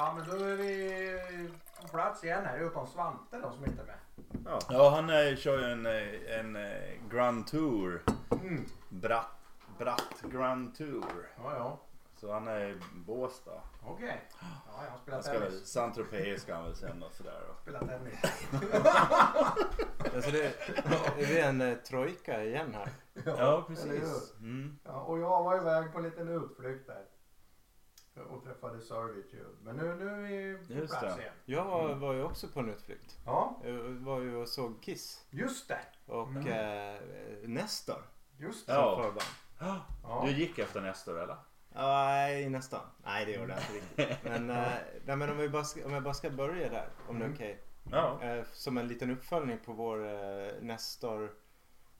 Ja men då är vi på plats igen här utom Svante då som inte är med. Ja. Ja, han eh, kör ju en, eh, en eh, Grand Tour. Mm. Bratt, bratt Grand Tour. Ja ja. Så han är i Båstad. Okej. Ja jag har spelat tennis. Saint-Tropez ska han väl sen och sådär. då. Spelat tennis. Alltså det, är vi en eh, trojka igen här? Ja, eller precis. Mm. Ja, och jag var iväg på en liten utflykt där. Och träffade Servitude. Men nu, nu är vi på Just plats det. igen. Jag var, var ju också på en utflykt. Ja, Jag var ju och såg Kiss just det. och Mm. eh, Nestor Just det. Ja. som förband. Ja. Du gick efter Nestor eller? Ja, Nej, nästan. Nej, det gjorde jag inte riktigt. Men, eh, nej, men om, vi bara ska, om jag bara ska börja där, om det är Mm. okej. Ja. Eh, som en liten uppföljning på vår eh, Nestor.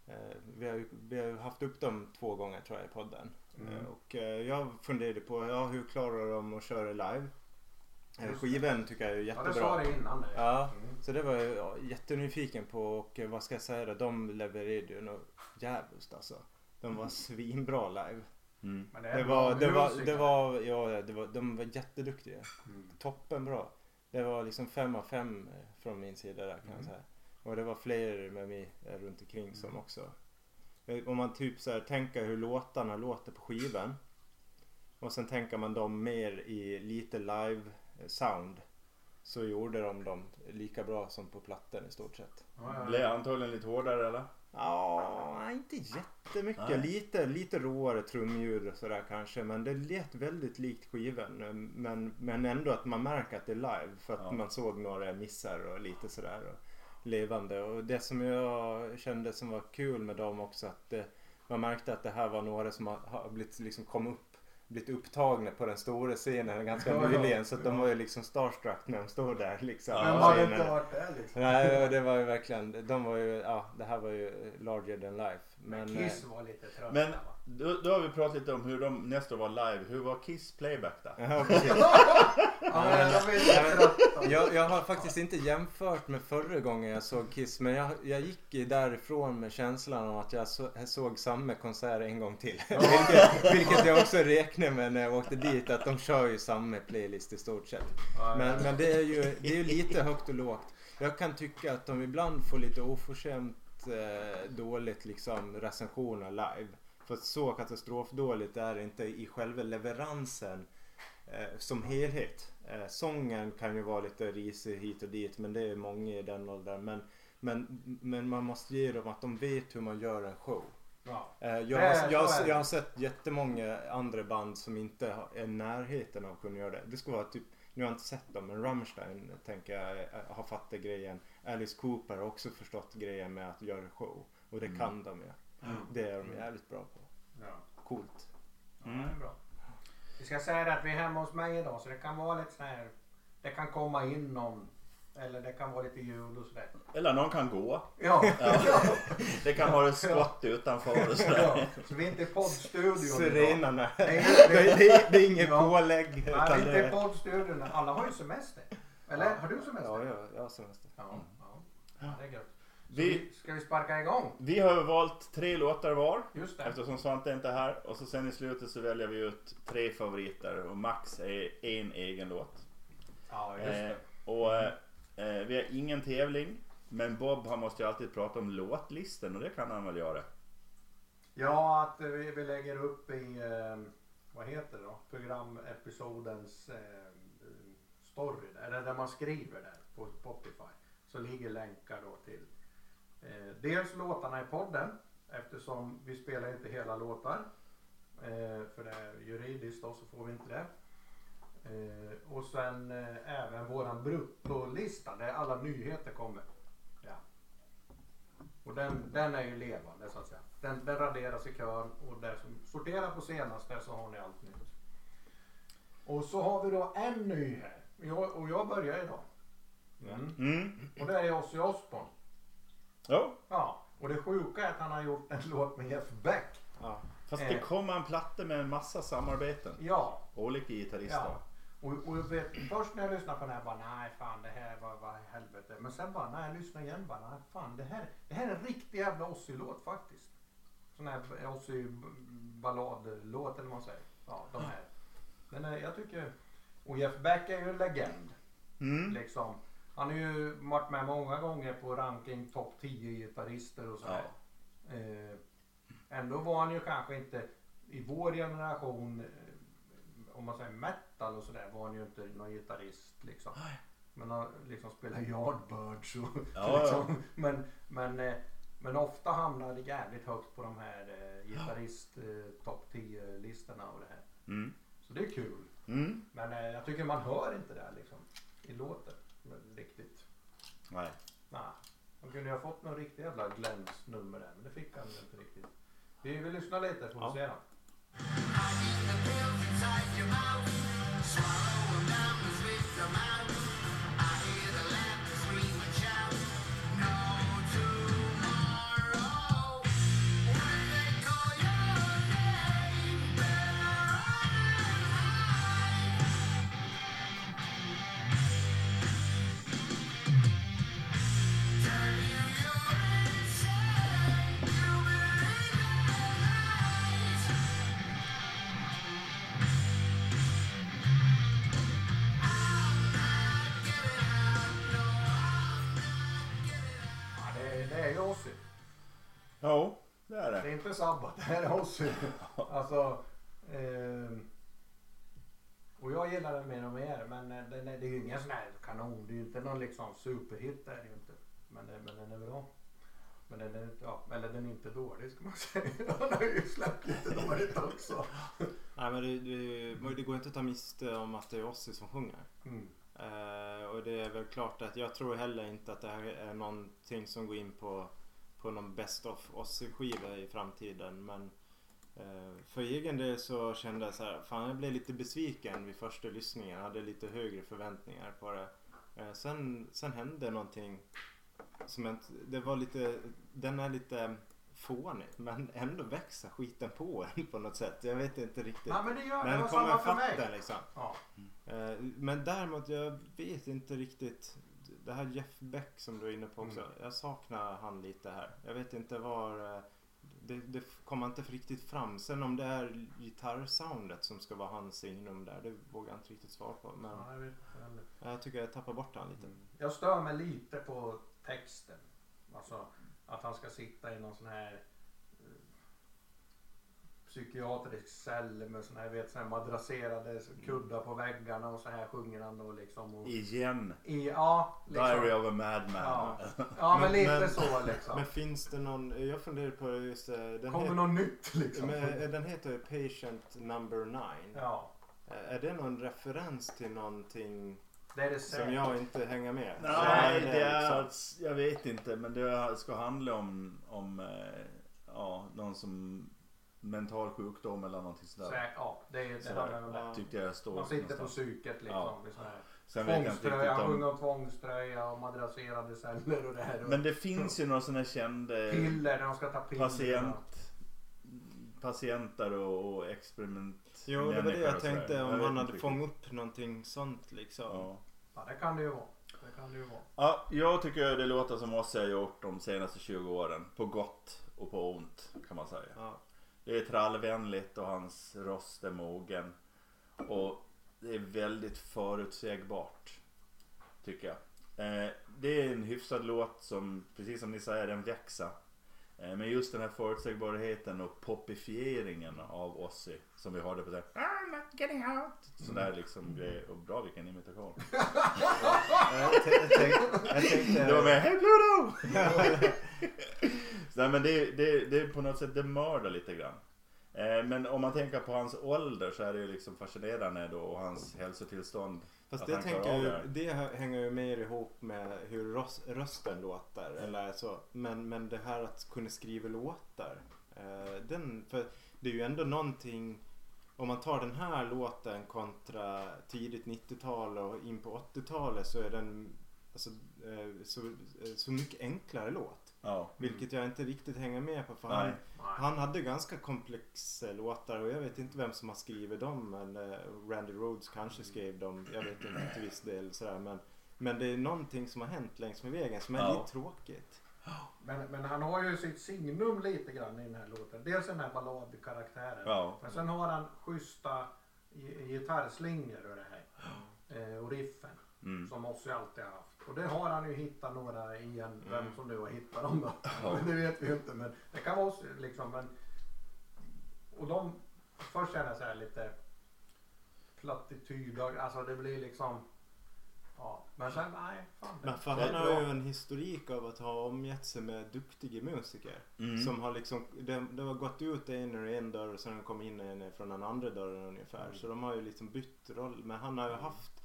Eh, vi, har, ju- vi har ju haft upp dem två gånger tror jag i podden. Mm. Eh, och eh, jag funderade på ja, hur klarar de att köra live? Eh, skivan tycker jag är Ja, det jättebra. sa det innan. Ja, Mm. så det var jag ja, jättenyfiken på och vad ska jag säga då? De levererade ju något jävligt alltså. De var svinbra live. Mm. Men det, var, det var, musiker. det var, ja, det var, de var jätteduktiga. Mm. Toppen bra. Det var liksom fem av fem från min sida där kan jag Mm. säga. Och det var fler med mig runt omkring som Mm. också. Eh, Om man typ så här tänker hur låtarna låter på skivan. Och sen tänker man dem mer i lite live eh, sound. Så gjorde de dem lika bra som på plattan i stort sett. Blev antagligen lite hårdare eller? Ja, inte jättemycket. Nej. Lite, lite råare trumljud och sådär kanske. Men det lät väldigt likt skivan. Eh, Men, men ändå att man märker att det är live. För att Ja. man såg några missar och lite sådär. Och levande. Och det som jag kände som var kul med dem också. Att det, man märkte att det här var några som har, har blivit liksom kom upp blivit upptagna på den stora scenen ganska Ja, ja. nyligen. Så att de Ja. var ju liksom starstruck när de stod där liksom. Ja, Men man hade inte varit där liksom. Nej, det var ju verkligen, de var ju, ja det här var ju larger than life. Men Men, Kiss eh, var lite trötta Men då, då har vi pratat lite om hur de Nestor var live. Hur var Kiss playback då? ja, precis. Ja, men de är lite Nej, men- trötta. jag, jag har faktiskt inte jämfört med förra gången jag såg Kiss men jag, jag gick därifrån med känslan om att jag, så, jag såg samma konsert en gång till. vilket, vilket jag också räknade med när jag åkte dit att de kör ju samma playlist i stort sett. Men, men det är ju det är ju lite högt och lågt. Jag kan tycka att de ibland får lite oförskämt eh, dåligt liksom recensioner live. För så katastrofdåligt är det inte i själva leveransen eh, som helhet. Eh, sången kan ju vara lite risig hit och dit men det är många i den åldern. Men, men, men man måste ge dem att de vet hur man gör en show. Ja. Eh, Jag har, jag, jag har sett jättemånga andra band som inte är i närheten av att kunna göra det. Det skulle vara typ, nu har jag inte sett dem, men Rammstein tänker jag eh, har fattat grejen. Alice Cooper har också förstått grejen med att göra show. Och det Mm. kan de ju. Mm. Det är de jävligt bra på. Ja. Coolt. Ja, det är bra. Vi ska säga det att vi är hemma hos mig idag så det kan vara lite så här. Det kan komma in någon. Eller det kan vara lite ljud och sådär. Eller någon kan gå. Ja. Ja. Det kan ha ett skott utanför och sådär. ja. Så vi är inte i poddstudion idag. Sirenerna. Det, det- det, det är inget Ja. pålägg. Nej, vi är inte i poddstudion. Alla har ju semester. Eller har du semester? ja, ja, jag har semester. Ja, ja. ja det är gött. Så Vi- ska vi sparka igång? Vi har valt tre låtar var. Just det. Eftersom Svante inte är här. Och så sen i slutet så väljer vi ut tre favoriter. Och max är en egen låt. Ja, just Eh, och eh, eh, vi har ingen tävling. Men Bob han måste ju alltid prata om låtlisten och det kan han väl göra. Ja, att vi, vi lägger upp i, eh, vad heter det då, programepisodens eh, story, där, eller där man skriver där på Spotify. Så ligger länkar då till eh, dels låtarna i podden eftersom vi spelar inte hela låtar. Eh, för det är juridiskt då så får vi inte det. Eh, och sen eh, även våran bruttolista där alla nyheter kommer. Ja. Och den, den är ju levande så att säga. Den, den raderas i kön och där som sorterar på senaste så har ni allt nytt. Och så har vi då en ny här. Jag, och jag börjar idag. Mm. Mm. Och det är Ozzy Osbourne. Ja. Ja. Och det sjuka är att han har gjort en låt med Jeff Beck. Ja. Fast det Eh. kommer en platta med en massa samarbeten. Ja. Olika gitarrister. Ja. Och, och jag vet, först när jag lyssnade på den här bara nej fan det här var, var helvete. Men sen bara när jag lyssnade igen bara nej fan det här, det här är en riktig jävla Ozzy-låt faktiskt. Sån här Ozzy balladlåt eller vad man säger. Ja de här. Men eh, jag tycker Och Jeff Beck är ju en legend. Mm. Liksom. Han har ju varit med många gånger på ranking topp 10 gitarrister och sådär. Eh, ändå var han ju kanske inte i vår generation, eh, om man säger metal och sådär, var han ju inte någon gitarrist liksom. Men han liksom spelar Yardbirds och Ja, liksom. Men, men, eh, men ofta hamnar det jävligt högt på de här eh, gitarrist eh, topp 10 listorna och det här. Mm. Så det är kul. Mm. Men eh, jag tycker man hör inte det här liksom i låten riktigt. Nej. Nej. Man kunde ju ha fått någon riktig jävla Glens-nummer där men det fick han inte riktigt. Vi vill lyssna lite får vi Ja. se då. Ja, inte Sabbath, det här är Ozzy. Alltså. ehm, och jag gillar den mer och mer men eh, den är, det är ju ingen sån här kanon. Det är ju inte någon liksom superhit är det ju inte. Men, det, men den är bra. Men den är, ja, eller den är inte dålig ska man säga. Han har ju släppt lite dåligt också. Nej men det, det, det går inte att ta miste om att det är Ozzy som sjunger. Mm. Eh, och det är väl klart att jag tror heller inte att det här är någonting som går in på, på någon Best of Ozzy-skiva i framtiden. Men eh, för egen del så kände jag så här, fan jag blev lite besviken vid första lyssningen. Jag hade lite högre förväntningar på det. Eh, sen, sen hände någonting som jag det var lite, den är lite fånig men ändå växer skiten på en på något sätt. Jag vet inte riktigt. Nej men det gör det. Men var kommer samma för mig. den liksom. Ja. Eh, Men däremot jag vet inte riktigt. Det här Jeff Beck som du är inne på också. Mm. Jag saknar han lite här. Jag vet inte var. eh, Det, det kommer inte riktigt fram. Sen om det är gitarrsoundet som ska vara hans signum där. Det vågar jag inte riktigt svara på. Men Ja, jag, vet jag tycker jag tappar bort han lite. jag stör mig lite på texten. Alltså att han ska sitta i någon sån här psykiatrisk cell med sån här, vet, sån här madrasserade kuddar på väggarna och så här sjunger han då liksom. Och, Igen. i, ja, liksom. Diary of a Madman. Ja. ja men Men- lite men- så liksom. Men finns det någon. Jag funderar på just eh, den, Kommer het, något nytt liksom. men, eh, den heter Patient number nine. Ja, Eh, Är det någon referens till någonting det är det som jag inte hänger med? Nej, det är, liksom- jag vet inte men det ska handla om, om ja, någon som mental sjukdom eller någonting Så, sådär. ja, det, är- det Så om det. Ja. Tyckte jag stod Man sitter på psyket liksom. Ja. Sen jag Tvångströja, om... sjunger om tvångströja och madrasserade celler och det här. Och Men det finns ju några sådana kända piller när de ska ta piller. patient, patienter och, och experiment Jo, det var det jag tänkte om vet han hade fångat upp någonting sånt liksom. Ja. Ja, det kan det ju vara. Det kan det ju vara. Ja, jag tycker det låter som Ozzy har gjort de senaste 20 åren. På gott och på ont kan man säga. Ja. Det är trallvänligt och hans röst är mogen. Och det är väldigt förutsägbart. Tycker jag. Eh, det är en hyfsad låt som, precis som ni säger, den växer. Eh, men just den här förutsägbarheten och popifieringen av Ozzy som vi hörde på såhär I'm not getting out. Sådär liksom grejer. Och bra vilken imitation. Jag tänkte... Det var med Hey Pluto! Nej, men det, det, det är på något sätt, det mördar lite grann. Eh, men om man tänker på hans ålder så är det ju liksom fascinerande då och hans hälsotillstånd. Fast det tänker ju, det. det hä- hänger ju mer ihop med hur röst, rösten låter. Eller så. Men, men det här att kunna skriva låtar. Eh, den, för det är ju ändå någonting. Om man tar den här låten kontra tidigt 90-tal och in på 80-talet så är den alltså, eh, så, så mycket enklare låt. Ja. Vilket jag inte riktigt hänger med på. För Nej. han, Nej. han hade ganska komplexa låtar och jag vet inte vem som har skrivit dem. Men eh, Randy Rhodes kanske skrev dem. Jag vet inte till viss del sådär. Men, men det är någonting som har hänt längs med vägen som är Ja. lite tråkigt. Men, men han har ju sitt signum lite grann i den här låten. Dels den här balladkaraktären. Ja. Men sen har han schyssta gi- gitarrslingor och det här. eh, och riffen Mm. som Ozzy alltid har haft. Och det har han ju hittat några igen. Vem Mm. som nu har hittat dem då. Ja. det vet vi ju inte. Men det kan vara Ozzy liksom. Men, och de, först känner jag så här lite plattityd. Alltså det blir liksom. Ja, men sen nej. Fan, det, Men för Det är han har bra. ju en historik av att ha omgett sig med duktiga musiker. Mm. Som har liksom, de, de har gått ut en ur en dörr och sen kommit in en från den andra dörren ungefär. Mm. Så de har ju liksom bytt roll. Men han har ju haft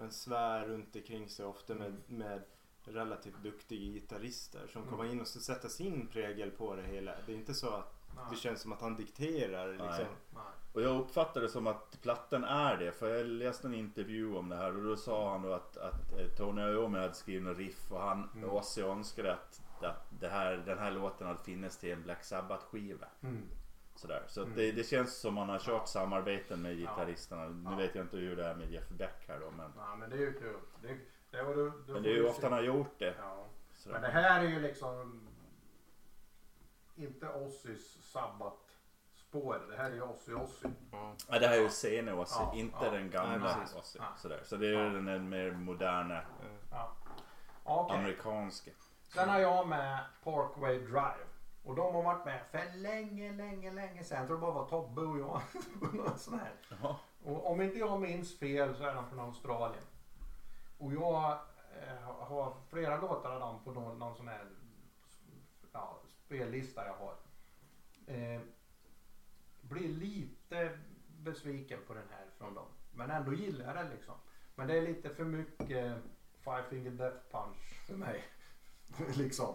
en sfär runt omkring sig ofta med, Mm. med relativt duktiga gitarrister som Mm. kommer in och så sätter sin prägel på det hela. Det är inte så att nej, det känns som att han dikterar liksom. nej. Och jag uppfattar det som att plattan är det. För jag läste en intervju om det här och då sa han då att, att eh, Tony Iommi hade skrivit en riff och han Mm. Ozzy önskade att, att det här, den här låten hade funnits till en Black Sabbath skiva. Mm. Sådär. Så att Mm. det, det känns som man har kört Ja. samarbeten med gitarristerna. Nu Ja. vet jag inte hur det är med Jeff Beck här då. Men, Nej, men det är ju kul. Det, det, var du, du men det är ju ofta han har gjort det. Ja. Sådär. Men det här är ju liksom inte Ozzys sabbat-spår. Det här är ju Ozzy Ozzy. Ja. Ja, det här är ju scenen Ozzy, Ja, inte ja. den gamla Nej. Ozzy. Ja. Sådär. Så det är Ja. den mer moderna Ja. Okej. amerikanska. Sen har jag med Parkway Drive. Och de har varit med för länge, länge, länge sedan. Jag tror det bara var Tobbe och jag. sån här. Och om inte jag minns fel så är de från Australien. Och jag eh, har flera låtar av dem på någon, någon sån här ja, spellista jag har. Eh, blir lite besviken på den här från dem. Men ändå gillar jag den liksom. Men det är lite för mycket Five Finger Death Punch för mig. liksom.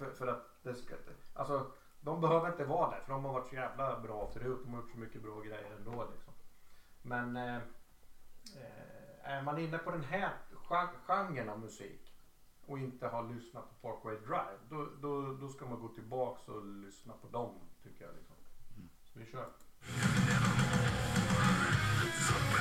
För, för att det ska. Alltså de behöver inte vara där för de har varit så jävla bra förut. De har gjort så mycket bra grejer ändå liksom. Men eh, eh, är man inne på den här gen- genren av musik och inte har lyssnat på Parkway Drive då, då, då ska man gå tillbaks och lyssna på dem tycker jag. Liksom. Så vi kör.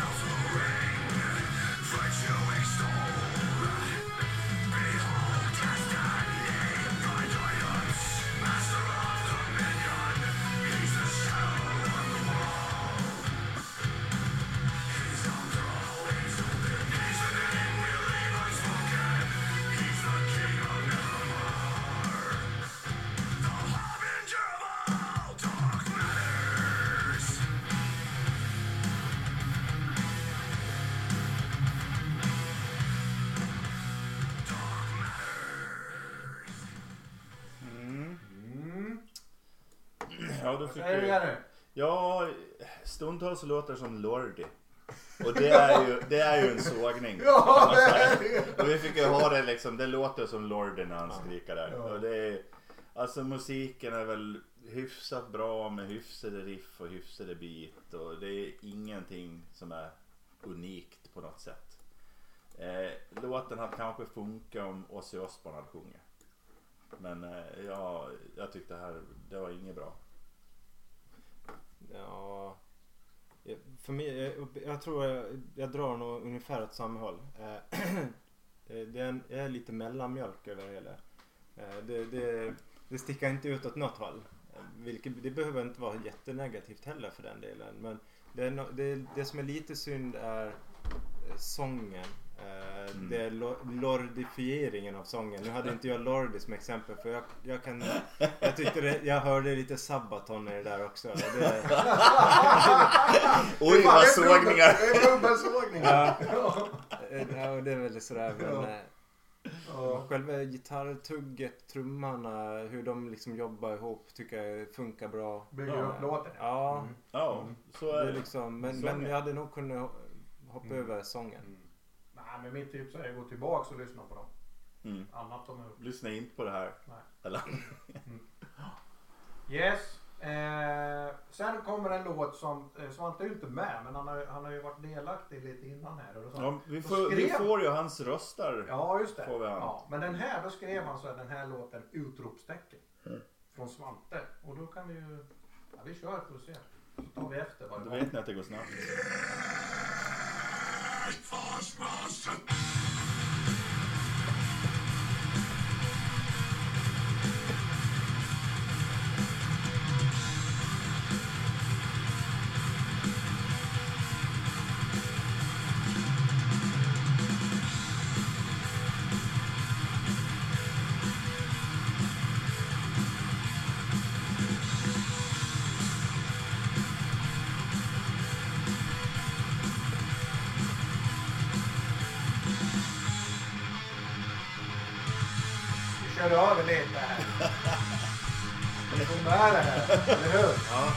Ja, då fick du du... Jerry? Ja, stundtals låter det som Lordi. Och det är ju, det är ju en sågning. Ja, det är det. Och vi fick ju ha det liksom, det låter som Lordi när han skriker där. Ja. Och det är, alltså musiken är väl hyfsat bra med hyfsade riff och hyfsade beat. Och det är ingenting som är unikt på något sätt. Eh, låten hade kanske funkat om Ozzy Osbourne hade sjungit. Men eh, ja, jag tyckte det här, det var inget bra. Ja, jag- för mig, jag, jag tror jag, jag drar nog ungefär åt samma håll. Eh, eh, det är, en, jag är lite mellanmjölk över det hela. Eh, det, det, det sticker inte ut åt något håll. Vilket, det behöver inte vara jättenegativt heller för den delen. Men det, no, det, det som är lite synd är sången. Eh, Mm. Det är lo- lordifieringen av sången. Nu hade inte jag Lordi som exempel för jag, jag kan... Jag tyckte det, jag hörde lite Sabaton i det där också. Det, Oj vad sågningar! Det är dubbelsågningar. Ja. Eh, Ja, det är väl sådär men Ja. eh, själva gitarrtugget, trummarna, hur de liksom jobbar ihop tycker jag funkar bra. Bygger Ja. upp låten. Ja, Mm. Ja, Mm. så det är det. liksom, men, men jag hade nog kunnat hoppa Mm. över sången. Mm. Nej men mitt tips är att gå tillbaks och lyssna på dem. Mm. Annat har gjort. Lyssna inte på det här. Nej. Eller? Yes. Eh, sen kommer en låt som eh, Svante är inte med men han har, han har ju varit delaktig lite innan här. Och så. Ja, vi, får, vi skrev- får ju hans röster. Ja just det. Vi. Ja, men den här då skrev han så här, den här låten utropstecken. Mm. Från Svante. Och då kan vi ju, ja vi kör får se. Så tar vi efter Då vet ni att det går snabbt. Great Force Master. Kör över lite här. Vi får med det här, eller hur? Ja.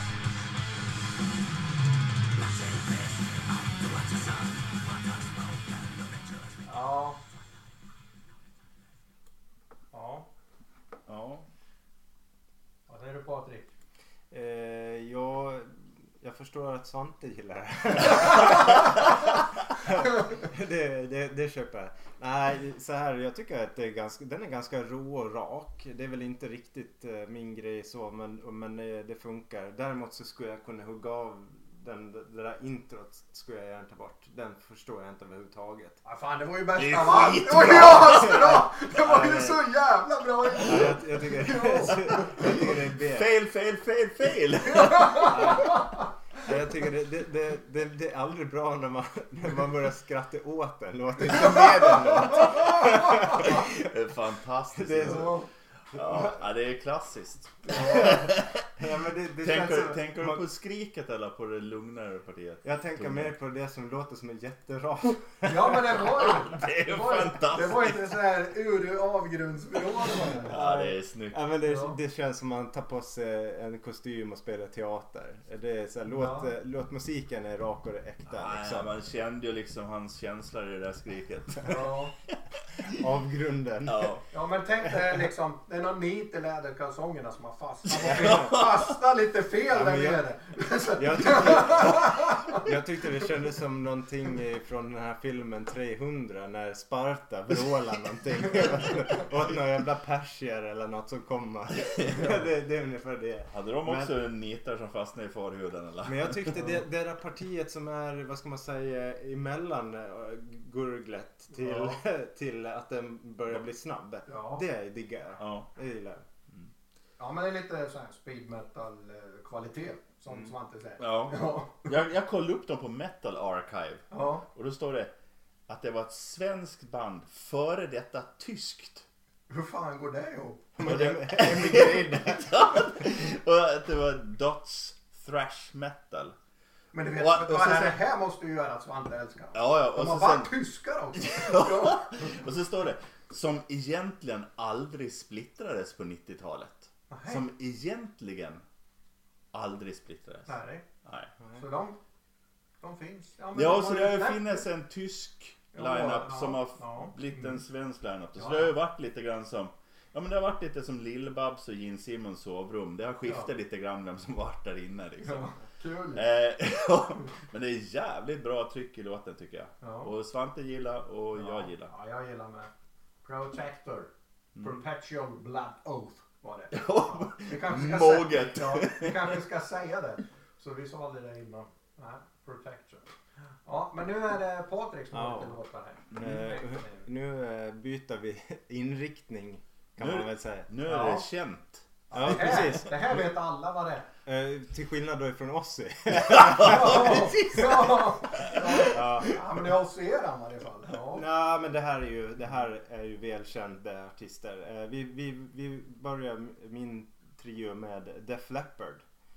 Ja. Ja. Ja. Vad säger du Patrik? Eh, jag, jag förstår att Svante gillar det. det, det, det köper jag. Nej, så här, jag tycker att det är ganska, den är ganska rå och rak. Det är väl inte riktigt eh, min grej så, men, men eh, det funkar. Däremot så skulle jag kunna hugga av den, det där introt skulle jag gärna ta bort. Den förstår jag inte överhuvudtaget. Ja, fan det var ju bäst av allt. Det var ju asbra! Det var ju så jävla bra! Ja, jag, jag, tycker, jag tycker det är B. Fail, fail, fail, fail! Ja, Jag tycker det, det, det, det, det är aldrig bra när man, när man börjar skratta åt den låten. Inte med den låten. Det är fantastiskt. Det är så- Ja, det är klassiskt. Ja, men det, det Tänker, känns som- tänker du man- på skriket eller på det lugnare partiet? Jag tänker mer på det som låter som en jätteram. Ja men det var ju... Det är Det var, fantastiskt. det var inte så här ur avgrundsvrål. Ja, det är snyggt. Ja, men det, Ja. det känns som man tar på sig en kostym och spelar teater. Det är så här, låt, Ja. låt musiken är rak och äkta. Ja, Liksom. man kände ju liksom hans känslor i det där skriket. Ja. Avgrunden. Ja. ja men tänk dig liksom, någon nit i läderkalsongerna som har fastnat. Fastnat lite fel Ja, där men jag- nere. Jag tyckte, jag tyckte det kändes som någonting från den här filmen 300 när Sparta vrålar någonting. Åt några jävla persier eller något som kommer. Det, det är ungefär det. Hade de Men- också nitar som fastnade i förhuden eller? Men jag tyckte det, det där partiet som är, vad ska man säga, emellan eh, gurglet till, till att den börjar bli snabb. Ja. Det diggar jag. Ja. Det gillar jag. ja men det är lite så här speed metal eh, kvalitet som Mm. Svante säger. Ja. Ja. Jag, jag kollade upp dem på Metal Archive ja. och då står det att det var ett svenskt band före detta tyskt. Hur fan går det ihop? Och att det var Dots thrash metal. Men du vet, Och- för och fan, så- det här måste ju göra att Svante älskar. Ja, ja. De Och har sen, varit tyskar också. Ja. och så står det som egentligen aldrig splittrades på 90-talet. Nej. Som egentligen aldrig splittrades. Nej, Nej. så de, de finns. Ja, men Ja, de så det har ju funnits en tysk Ja, line-up ja, som har ja. blivit en Mm. svensk line-up. Så Ja. det har ju varit lite grann som Ja men det har varit lite som Lill-Babs och Gene Simmons sovrum. Det har skiftat Ja. lite grann vem som varit där inne liksom. Ja, kul. Eh, ja, men det är jävligt bra tryck i låten tycker jag. Ja. Och Svante gillar och jag gillar. Ja, jag gillar med. Protector. Mm. Perpetual Blood Oath var det. Ja. Vi kanske ska Måget. Säga, ja, vi kanske ska säga det. Så vi sa det innan. Nej, Protection. Ja, men nu är det Patrik som Ja. har lite låtar här. Eh, Nu byter vi inriktning kan Nu- man väl säga. Nu är Ja. det känt. Ja, det, här, precis. det här vet alla vad det är. Eh, Till skillnad då ifrån Ozzy. Ja, ja, ja. ja, men det är er i varje fall. Ja. Nej men det här är ju, det här är ju välkända artister. Eh, Vi, vi, vi börjar min trio med Def Leppard.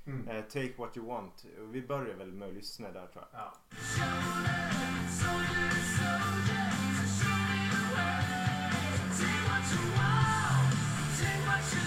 Mm. Eh, Take What You Want. Vi börjar väl med att lyssna där tror jag. Ja. Van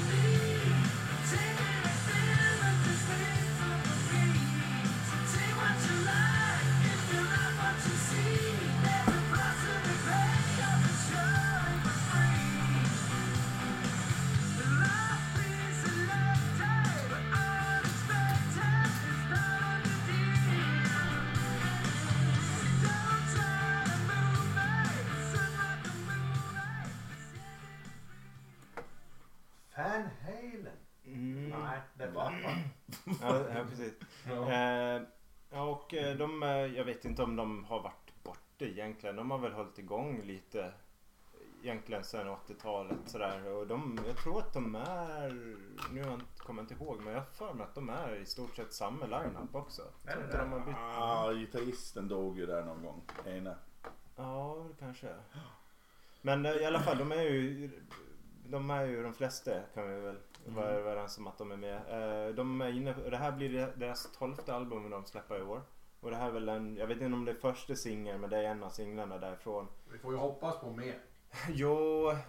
vet inte om de har varit borta egentligen. De har väl hållit igång lite egentligen sedan 80-talet sådär. Och de, jag tror att de är, nu har jag inte- kommer jag inte ihåg, men jag har för mig att de är i stort sett samma line-up också. Är Tror det inte de har bytt. Ah, gitarristen dog ju där någon gång. Ena. Ja, det kanske. Men eh, i alla fall, de är ju de är ju de flesta kan vi väl vara överens om att de är med. Eh, De är inne, det här blir deras tolfte album de släpper i år. Och det här är väl en, jag vet inte om det är första singeln men det är en av singlarna därifrån. Vi får ju hoppas på mer. Jo,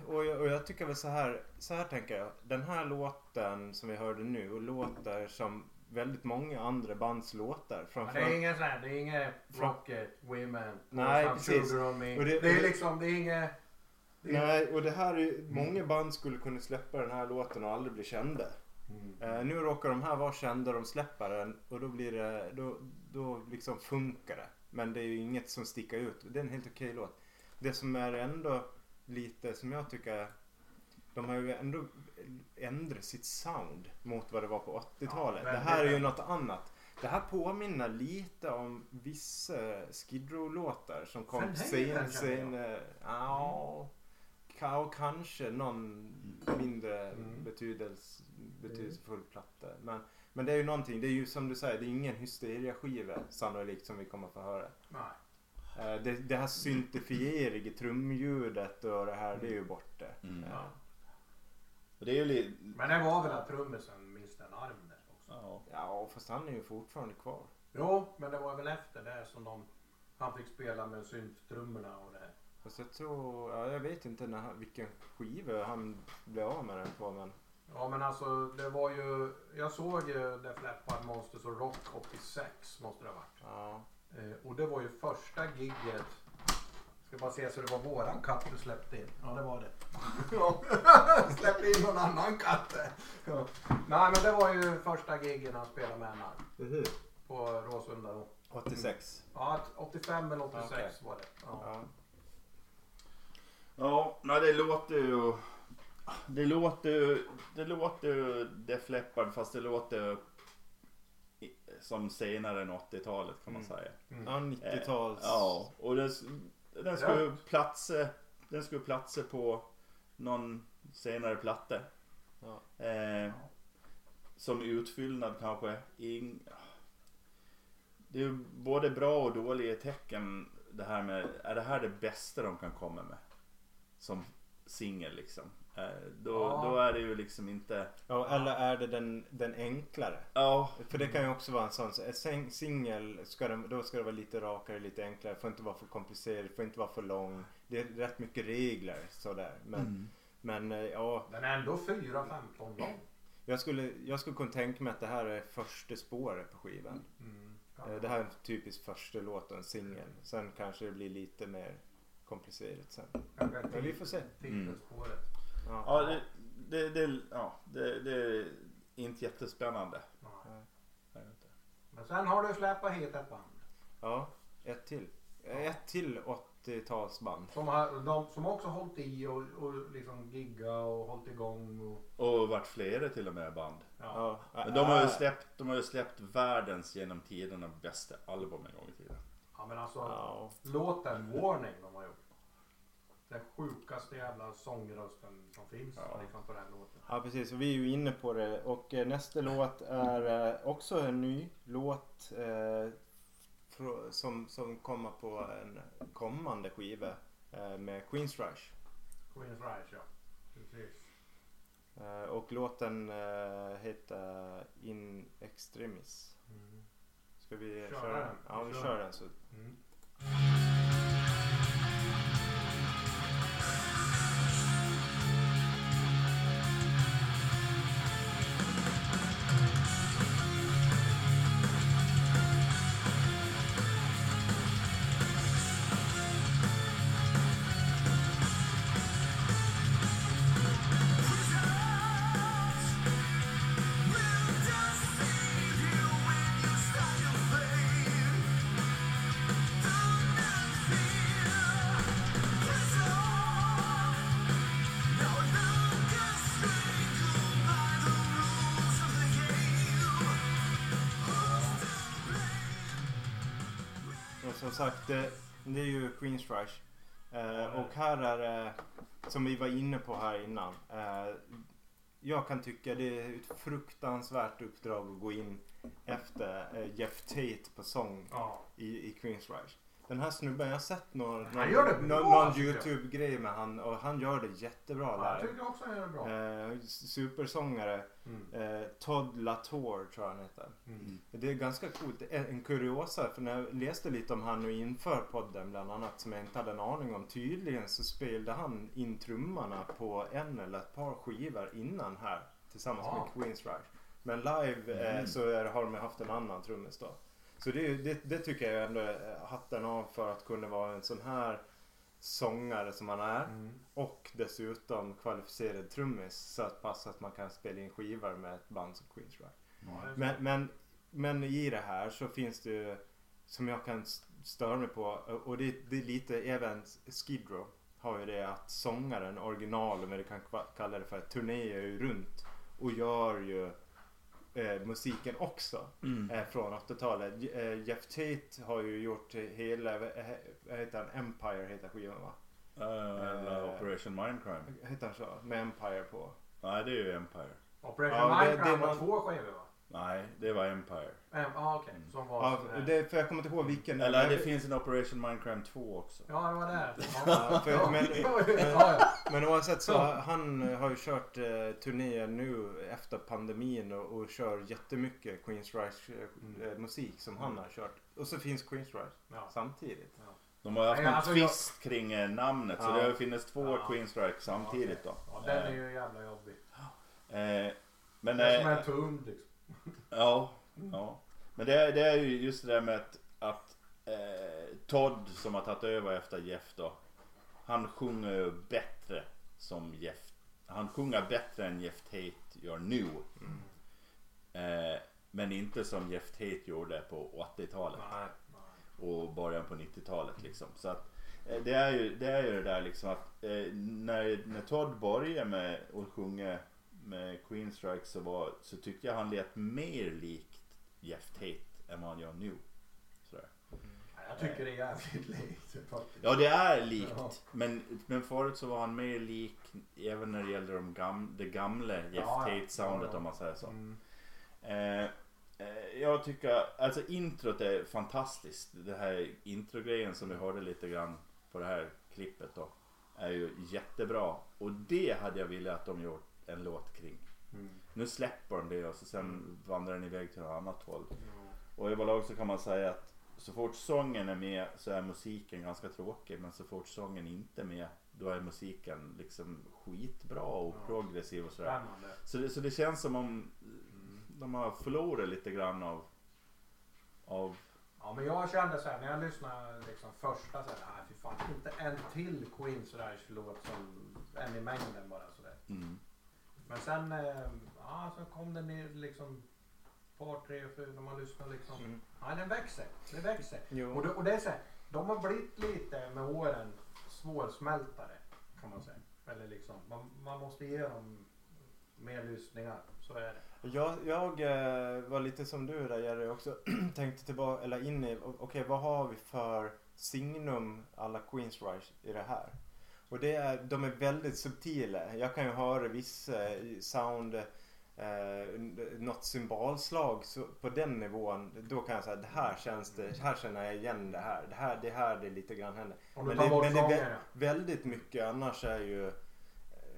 och jag, och jag tycker väl så här, så här tänker jag. Den här låten som vi hörde nu låter som väldigt många andra bands låtar. Framför det är inget sånt här, det är inget Rocket, Women, Nej, precis. On Me. Och det- det, är liksom, det är inget... det är- Nej, och det här är ju, många band skulle kunna släppa den här låten och aldrig bli kända. Mm. Eh, nu råkar de här vara kända, de släpper den och då blir det, då, då liksom funkar det. Men det är ju inget som sticker ut. Det är en helt okej låt. Det som är ändå lite som jag tycker, de har ju ändå ändrat sitt sound mot vad det var på 80-talet. Ja, det här är ju något annat. Det här påminner lite om vissa Skid Row-låtar som kom sen, kanske, sen, eh, ja, och kanske någon mindre Mm. betydelse, betydelsefull platta. Men, men det är ju någonting, det är ju som du säger, det är ingen hysteria-skiva sannolikt som vi kommer få höra. Nej. Eh, Det, det här syntifieriga trumljudet och det här, det är ju borta. Mm. Ja. Det är ju li... Men det var väl att trummisen miste en arm där också. Ja. Ja, fast han är ju fortfarande kvar. Jo, men det var väl efter det som de, han fick spela med synttrummorna och det. Fast jag tror, ja, jag vet inte när, vilken skiva han blev av med den på men Ja men alltså det var ju, jag såg ju Def Leppard Monsters of Rock 86 måste det ha varit. ja. Eh, och det var ju första gigget. Ska bara se så det var våran katt du släppte in. Ja det var det. Släppte in någon annan katt. Ja. Nej men det var ju första giggen han spelade med en arm. På Råsunda då. 86. Ja 85 eller 86 Okej. var det. Ja. Ja. Ja, nej, det låter ju... Det låter. Det låter Def Leppard fast det låter som senare än 80-talet kan man Mm. säga. Mm. Ja, 90-tals. Ja, och det, den ska ju platsa, den ju platsa på någon senare platta. Ja. Eh, som utfyllnad kanske. In, det är ju både bra och dåliga tecken det här med, är det här det bästa de kan komma med? Som singel liksom. Eh, då, Ja. då är det ju liksom inte, Ja, eller är det den, den enklare? ja, För det kan ju också vara en sån, singel, ska det, då ska det vara lite rakare, lite enklare, får inte vara för komplicerad, får inte vara för lång. Det är rätt mycket regler sådär. Men, Mm. men eh, ja, Den är ändå 4-15 lång. jag skulle, jag skulle kunna tänka mig att det här är första spåret på skivan. Eh, Det här är en typisk första låt en singel. Sen kanske det blir lite mer komplicerat sen. Men vi får se. Titelspåret. Ja. ja, det, det, det, ja det, det är inte jättespännande. Nej. Vet inte. Men sen har du släpat hit ett band. ja, ett till. Ett till 80-talsband. Som, har, de, som också hållit i och, och liksom gigga och hållit igång. Och, Och varit flera till och med band. ja. Ja. Men de har ju släppt, de har ju släppt världens genom tiderna bästa album en gång i tiden. ja men alltså Ja. låten Warning de har gjort. Den sjukaste jävla sångrösten som finns Ja. liksom på den låten. Ja precis, vi är ju inne på det. Och eh, nästa låt är eh, också en ny låt eh, som, som kommer på en kommande skiva eh, med Queens Rush. Queen's Rise ja. Precis. Eh, och låten eh, heter In Extremis. Mm. Ska vi Köra köra, den. den? Ja vi Kör. kör den så. Mm. Sagt, det, det är ju Queens Rush. Eh, och här är det, som vi var inne på här innan. Eh, jag kan tycka det är ett fruktansvärt uppdrag att gå in efter eh, Jeff Tate på sång i, i Queens Rush. Den här snubben, jag har sett någon, någon, någon, någon. YouTube-grej med han och han gör det jättebra Ja, jag tycker också han gör det bra. Eh, supersångare. Mm. Eh, Todd Latour tror jag han heter. Mm. Det är ganska coolt. En en kuriosa, för när jag läste lite om han nu inför podden bland annat som jag inte hade en aning om. Tydligen så spelade han in trummorna på en eller ett par skivor innan här tillsammans Ja. med Queens Rush. Men live eh, Mm. så är, har de haft en annan trummis då. Så det, det, det tycker jag ändå är hatten av för att kunna vara en sån här sångare som han är. Mm. Och dessutom kvalificerad trummis så att passa att man kan spela in skivor med ett band som det är så. Men, men, men i det här så finns det ju som jag kan störa mig på och det, det är lite även Skid Row har ju det att sångaren, original om vi kan kalla det för, turnerar ju runt och gör ju eh, musiken också Mm. eh, från 80-talet. J- Eh, Jeff Tate har ju gjort eh, hela, eh, vad heter han, Empire heter skivan va? Eh, Eh, Operation Mindcrime. Heter han så? Med Empire på. Nej, det är ju Empire. Operation Ja, det- Minecraft det var man- två skivor va? Nej, det var Empire. Ja ah, okej. Mm. Som var Ja, det, för jag kommer inte ihåg vilken. Eller det finns en Operation Mindcrime 2 också. Ja det var det. Ja, för- men- ja, ja. Men oavsett så han eh, har ju kört eh, turnéer nu efter pandemin och, och kör jättemycket Queens Rush eh, eh, musik som han har kört. Och så finns Queens Rush Ja. samtidigt. De har haft någon alltså jag- twist kring eh, namnet så Ja. det har funnits två Ja. Queens Strike samtidigt då. Ja, den är ju jävla jobbig. Eh, men Det är som eh, en tum liksom. Ja, ja. Men det, är- det är ju just det där med att, att eh, Todd som har tagit över efter Jeff då. Han sjunger ju bättre som Jeff. Han sjunger bättre än Jeff Tate gör nu. Eh, men inte som Jeff Tate gjorde på 80-talet. Nej. och början på 90-talet liksom. Så att eh, det är ju det, är ju det där liksom att eh, när, när Todd började med att sjunga med Queen Strike så, var, så tyckte jag han lät mer likt Jeff Tate än vad han gör nu. Sådär. Jag tycker det är jävligt likt faktiskt. Ja det är likt Ja. men, men förut så var han mer lik även när det gäller de gam, det gamla Jeff Ja. Tate soundet Ja, ja. om man säger så. Mm. Eh, eh, jag tycker, alltså introt är fantastiskt. Det här introgrejen som vi hörde lite grann på det här klippet då. Är ju jättebra. Och det hade jag velat att de gjort en låt kring. Mm. Nu släpper de det och så sen vandrar den iväg till något annat håll. Ja. Och överlag så kan man säga att så fort sången är med så är musiken ganska tråkig. Men så fort sången inte är med då är musiken liksom skitbra och Ja. progressiv och sådär. Så det, så det känns som om de har förlorat lite grann av, av Ja men jag kände så här när jag lyssnade liksom första så här, nej fy fan inte en till Queens Rush låt som en i mängden bara sådär. mm, Men sen, eh, ja så kom det ner liksom par, tre, fyra när man lyssnar liksom. Mm. Ja den växer, det växer. Jo. Och det, och det är så här, de har blivit lite med åren svårsmältare kan man säga. Eller liksom, man, man måste ge dem mer lyssningar. Så är det. Jag, jag eh, var lite som du där Jerry också. Tänkte tillbaka, eller in i, okej vad har vi för signum alla Queens Rush i det här? Och det är, de är väldigt subtila. Jag kan ju höra vissa sound, eh, något symbolslag så på den nivån. Då kan jag säga det här känns det, här känner jag igen det här. Det här, det här det lite grann händer. Men det, men det vä- väldigt mycket annars är ju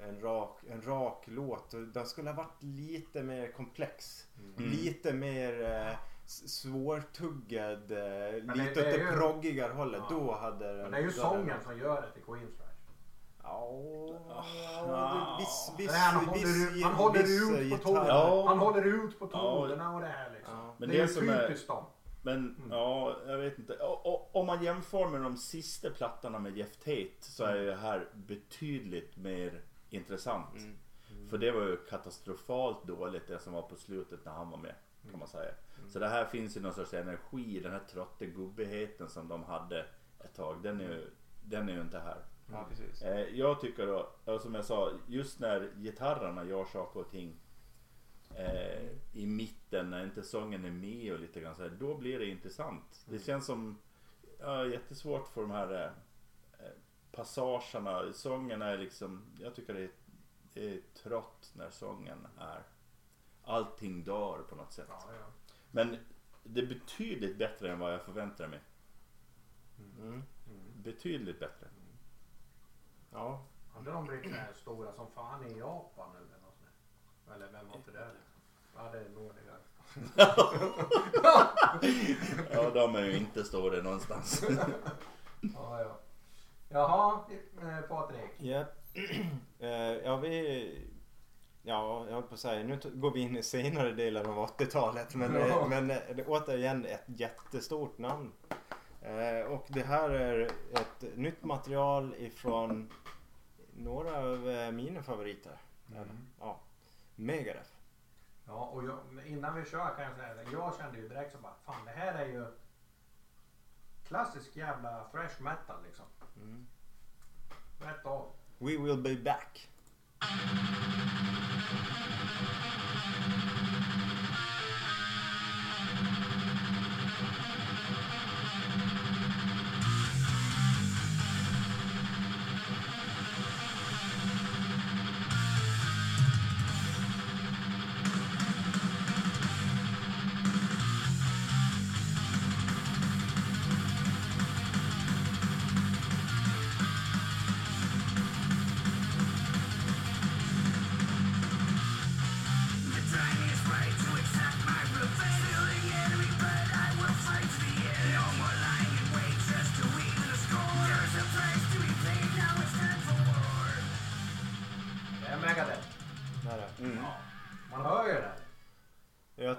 en rak, en rak låt. Och Den skulle ha varit lite mer komplex. Mm. Lite mer eh, svårtuggad. Eh, lite åt det proggigare hållet. Ja. Då hade den... Men det är ju sången som gör det till Queens. Ja, viss, viss, han håller, ut- han håller eh, ut på. Ja. Han håller ut på tonerna och det här liksom. Ja. Men det, det är typiskt dem. Men Mm. ja, jag vet inte. O- o- Om man jämför med de sista plattorna med Jeff Tate så är det här betydligt mer intressant. Mm. För det var ju katastrofalt dåligt det som var på slutet när han var med. Kan man säga. Så det här finns ju någon sorts energi, den här trottegubbigheten som de hade ett tag. Den är ju, den är ju inte här. Ja, precis. Eh, jag tycker då, som jag sa, just när gitarrerna gör saker och ting eh, i mitten när inte sången är med och lite grann så här, då blir det intressant. Det känns som ja, jättesvårt för de här eh, passagerna. Sången är liksom, jag tycker det är, det är trott när sången är. Allting dör på något sätt. Ja, ja. Men det är betydligt bättre än vad jag förväntade mig. Mm. Betydligt bättre. Ja. Hade de blivit så här stora som fan i Japan eller något sånt? Eller vem var inte det? Ja det är nog det. Ja, de är ju inte stora någonstans. Ja, ja. Jaha, eh, Patrik. Ja. Eh, ja, vi... Ja, jag höll på att säga, nu går vi in i senare delen av 80-talet. Men, Ja. eh, men återigen ett jättestort namn. Eh, och det här är ett nytt material ifrån några av eh, mina favoriter. Mm. Ja. Megadeth. Ja, och jag, innan vi kör kan jag säga det. Jag kände ju direkt så bara, fan det här är ju klassisk jävla fresh metal liksom. Mm. Rätt av. We will be back.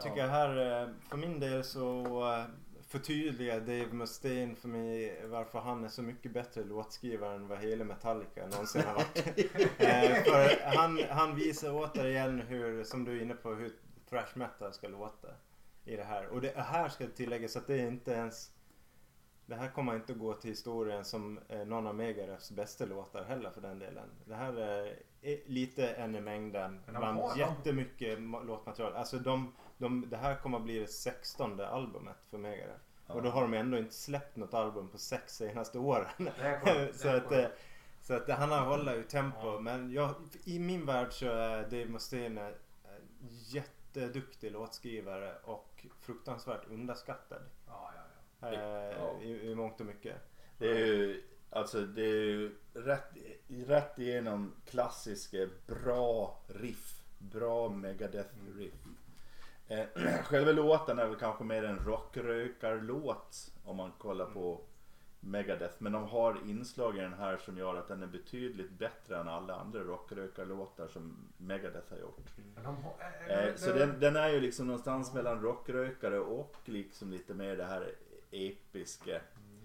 Tycker här, eh, för min del så eh, förtydligar Dave Mustaine för mig varför han är så mycket bättre låtskrivare än vad hela Metallica någonsin har varit. Eh, för han, han visar återigen hur, som du är inne på, hur thrash metal ska låta i det här. Och det här ska tilläggas att det är inte ens det här kommer inte att gå till historien som någon av Megadeths bästa låtar heller för den delen. Det här är lite en i mängden bland jättemycket ma- låtmaterial. Alltså de, de, det här kommer att bli det sextonde albumet för Megadeth. Och då har de ändå inte släppt något album på sex senaste åren. Så, att, eh, så att han har hållit ju tempo. Ja. Men jag, i min värld så är Dave Mustaine en jätteduktig låtskrivare och fruktansvärt underskattad. Ja, ja, ja. Eh, Ja. i, I mångt och mycket. Det är ju, alltså det är ju rätt, rätt igenom klassiska bra riff. Bra Megadeth riff. Eh, själva låten är väl kanske mer en rockrökarlåt om man kollar på Megadeth. Men de har inslag i den här som gör att den är betydligt bättre än alla andra rockrökarlåtar som Megadeth har gjort. Eh, Eh, så den, den är ju liksom någonstans mellan rockrökare och liksom lite mer det här episka.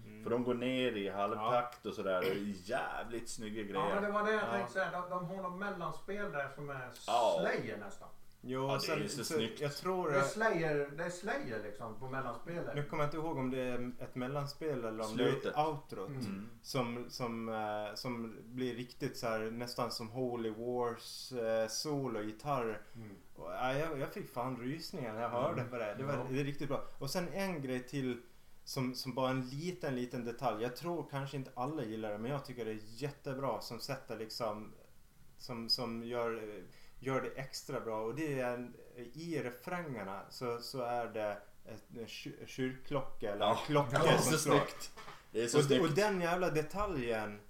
Mm. För de går ner i halvtakt och sådär. Det är jävligt snygga Ja men det grejer. var det jag Ja. tänkte säga. De, de har något mellanspel där som är. Slayer nästan. Jo, Ja, det är sen, så så snyggt. Jag tror... Det är eh, Slayer, det är Slayer liksom på mellanspelet. Nu kommer jag inte ihåg om det är ett mellanspel eller om Slutet. det är outrot. Mm. Som, som, eh, som blir riktigt så här nästan som Holy Wars eh, solo gitarr. Mm. Och, ja, jag, jag fick fan rysningar när jag hörde på det. Det, var, Ja. det är riktigt bra. Och sen en grej till som, som bara en liten, liten detalj. Jag tror kanske inte alla gillar det men jag tycker det är jättebra som sätter liksom som, som gör, eh, gör det extra bra och det är en, i refrängerna så, så är det en kyr- kyrkklocka eller Ja, klocka det är som slår. Det är så Och, snyggt. och den jävla detaljen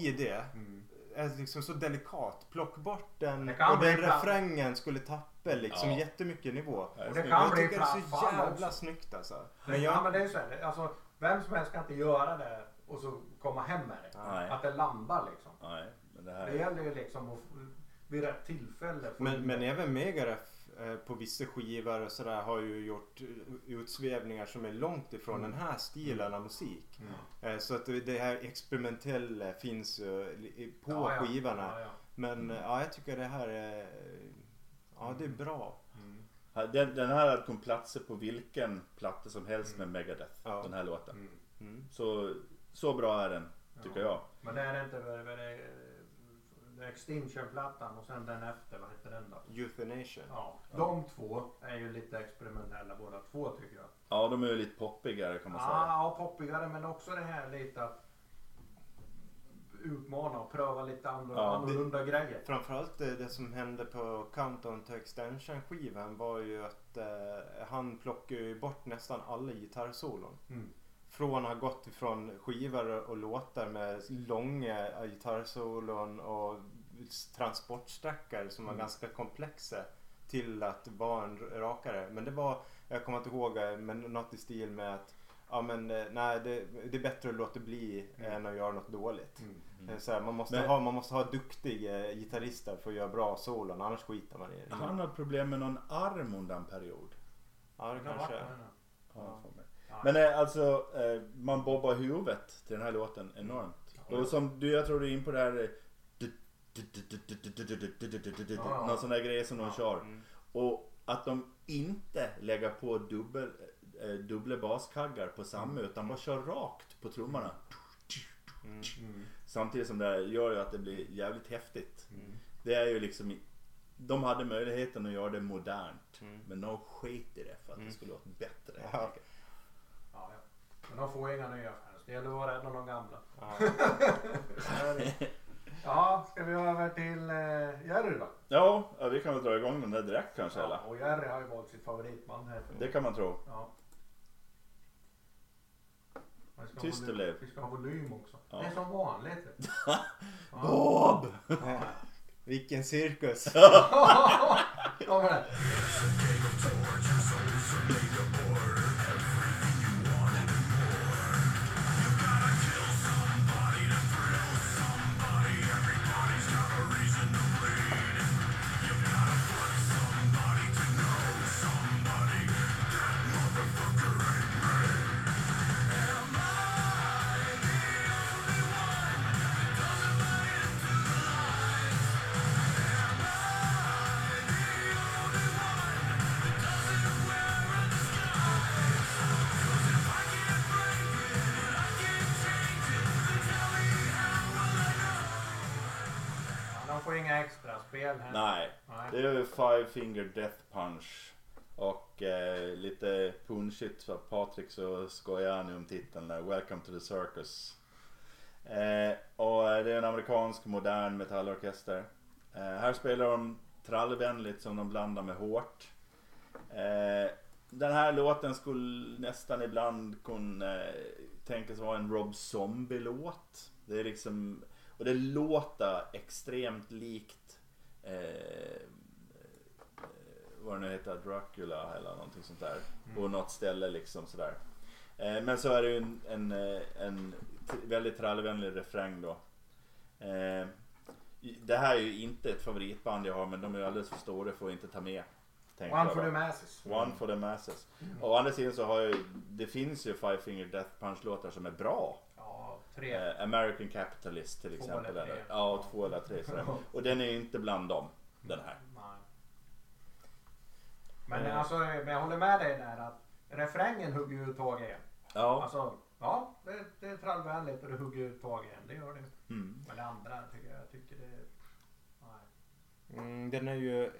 i det Mm. är liksom så delikat. Plock bort den Det och den refrängen skulle tappa liksom Ja. jättemycket nivå. Ja, Och det kan jag bli tycker det är så jävla också. snyggt alltså. Men Men ja jag, men det är så här, det- alltså vem som helst kan inte göra det och så komma hem med det. Nej. Att det landar liksom. Nej, men det Det här... gäller ju liksom att vid rätt tillfälle men, men även Megadeth eh, på vissa skivor och sådär har ju gjort eh, utsvävningar som är långt ifrån Mm. den här stilen av musik. Mm. Eh, Så att det här experimentella finns på Ja, ja. skivorna. Ja, ja. Men eh, ja, jag tycker det här är... Ja, det är bra. Mm. Den, den här hade kunnat platsa på vilken platta som helst med Megadeth. Ja. Den här låten. Mm. Mm. Så, så bra är den, tycker Ja. jag. Men det är inte vad det, är Extinction-plattan och sen den efter, vad heter den då? Euthanation. Ja, de två är ju lite experimentella båda två tycker jag. Ja, de är ju lite poppigare kan man säga. Ja, poppigare men också det här lite att utmana och pröva lite andra, Ja, annorlunda grejer. Framförallt det, det som hände på Countdown to Extension skivan var ju att eh, han plockade ju bort nästan alla gitarrsolon. Mm. Från att ha gått ifrån skivor och låtar med långa gitarrsolon och transportsträckor som var Mm. ganska komplexa till att vara en rakare. Men det var, jag kommer inte ihåg, eh, men något i stil med att ja men eh, nej det, det är bättre att låta bli Mm. än att göra något dåligt. Mm. Eh, Så här, man, måste Men- ha, man måste ha duktiga gitarrister för att göra bra solon annars skiter man i det. Han hade problem med någon arm under en period. Ja det har kanske har mig. Ja. Men eh, alltså, eh, man bobbar huvudet till den här låten enormt. Och som du, jag tror du är in på det här... eh, Ja. Någon sån där grej som de kör. Mm. Och att de inte lägger på dubbel, eh, dubbla baskaggar på samma utan bara kör rakt på trummorna. Mm. Mm. Samtidigt som det gör ju att det blir jävligt häftigt. Mm. Det är ju liksom... i- De hade möjligheten att göra det modernt. Mm. Men de skit i det för att Mm. det skulle låta bättre. helt enkelt. De får inga nya fans. Det gäller att vara rädd om de gamla. Ja. Ja, ska vi över till eh, Jerry då? Ja, ja, vi kan väl dra igång den där direkt kanske eller? Ja, och Jerry har ju valt sitt favoritband här. Det kan man tro. Ja. Tyst det volym- blev. Vi ska ha volym också. Ja. Det är som vanligt. Bob! Ja. Vilken cirkus! spel här. Nej, Nej. det är Five Finger Death Punch. Och eh, lite punchigt för Patrik så skojar han ju om titeln där. Welcome to the Circus. Eh, och eh, det är en amerikansk modern metallorkester. Eh, här spelar de trallvänligt som de blandar med hårt. Eh, den här låten skulle nästan ibland kunna eh, tänkas vara en Rob Zombie-låt. Det är liksom, och det låter extremt likt eh, eh, vad det nu heter, Dracula eller någonting sånt där. På något ställe liksom sådär. Eh, men så är det ju en, en, eh, en väldigt trallvänlig refräng då. Eh, det här är ju inte ett favoritband jag har men de är ju alldeles för stora för att inte ta med. One jag for the masses. One for the masses. Å andra sidan så har ju, det finns ju Five Finger Death Punch låtar som är bra. Tre. Eh, American Capitalist till Två exempel. eller tre. Eller, ja, två eller tre. Sådär. Och den är ju inte bland dem. Den här. Nej. Men Eh. alltså, men jag håller med dig där att refrängen hugger ju tag igen. Ja. Alltså, ja, det, det är trallvänligt och det hugger ut tag igen. Det gör det. Mm. Men det andra tycker jag, jag tycker det... Nej. Mm, den är ju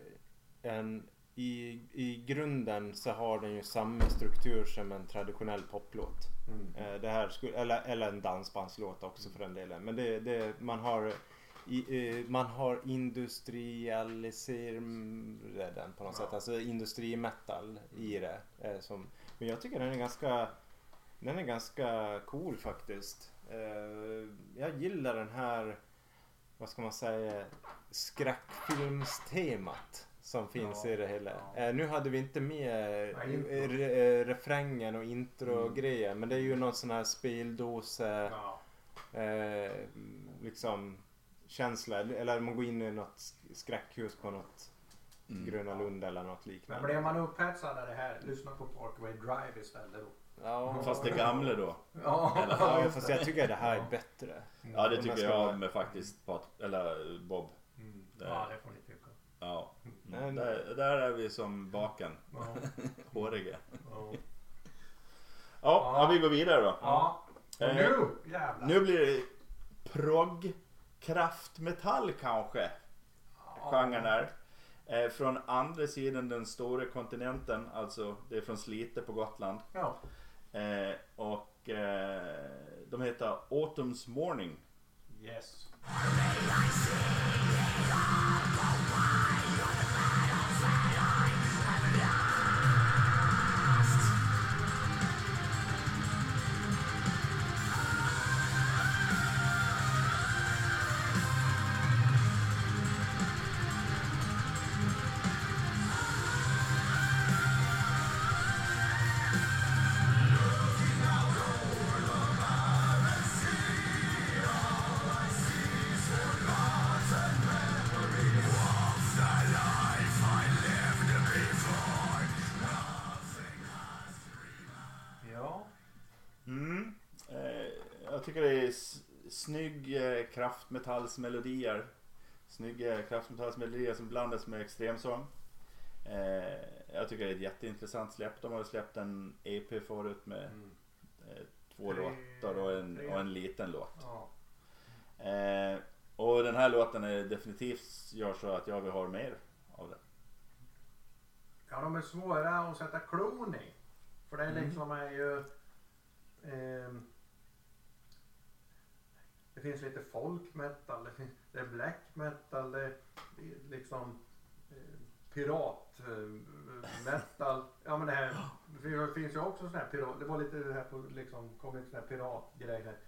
en... I, I grunden så har den ju samma struktur som en traditionell poplåt. Eh, det här skulle, eller, eller en dansbandslåt också för den delen. Men det, det, man har i, man har industrialiserat den på något Ja. sätt. Alltså industrimetal i det. Eh, som, men jag tycker den är ganska den är ganska cool faktiskt. Eh, jag gillar den här, vad ska man säga, skräckfilmstemat som finns Ja, i det hela. ja. Eh, nu hade vi inte med eh, re, eh, refrängen och intro-grejer Mm. men det är ju någon sån här speldose Ja. eh, liksom känsla eller man går in i något sk- skräckhus på något Mm. Gröna Lund eller något Men liknande. blev man upphetsad av det här, lyssna på Parkway Drive istället då. Ja, Fast det gamla då. Ja, Eller- ja, fast jag tycker det här är bättre. Ja det tycker jag med faktiskt Pat, eller Bob. Mm. Det- Ja, det får ni tycka. Ja. Men- Där, där är vi som baken. Ja. Håriga. Ja. Ja, ja. vi går vidare då. ja. Eh, nu jävlar. Nu blir det progg kraftmetall kanske. Genren är. Eh, från andra sidan den stora kontinenten, alltså det är från Slite på Gotland. Ja. Eh, och eh, de heter Autumn's Morning. Yes. Snygg eh, kraftmetallsmelodier. Snygga kraftmetallsmelodier som blandas med extremsång. Eh, jag tycker det är ett jätteintressant släpp. De har ju släppt en EP förut med Mm. eh, två Tre- låtar och en, tre. och en liten låt. Ja. Eh, och den här låten är definitivt gör så att jag vill ha mer av den. ja, de är svåra att sätta klon i. För det är Mm. liksom är ju... ehm, det finns lite folk metal, det, är black metal, det är liksom eh, pirat eh, metal. Ja men det här det finns ju också sån här pirat, det var lite det här på liksom, kom lite sån här piratgrejer.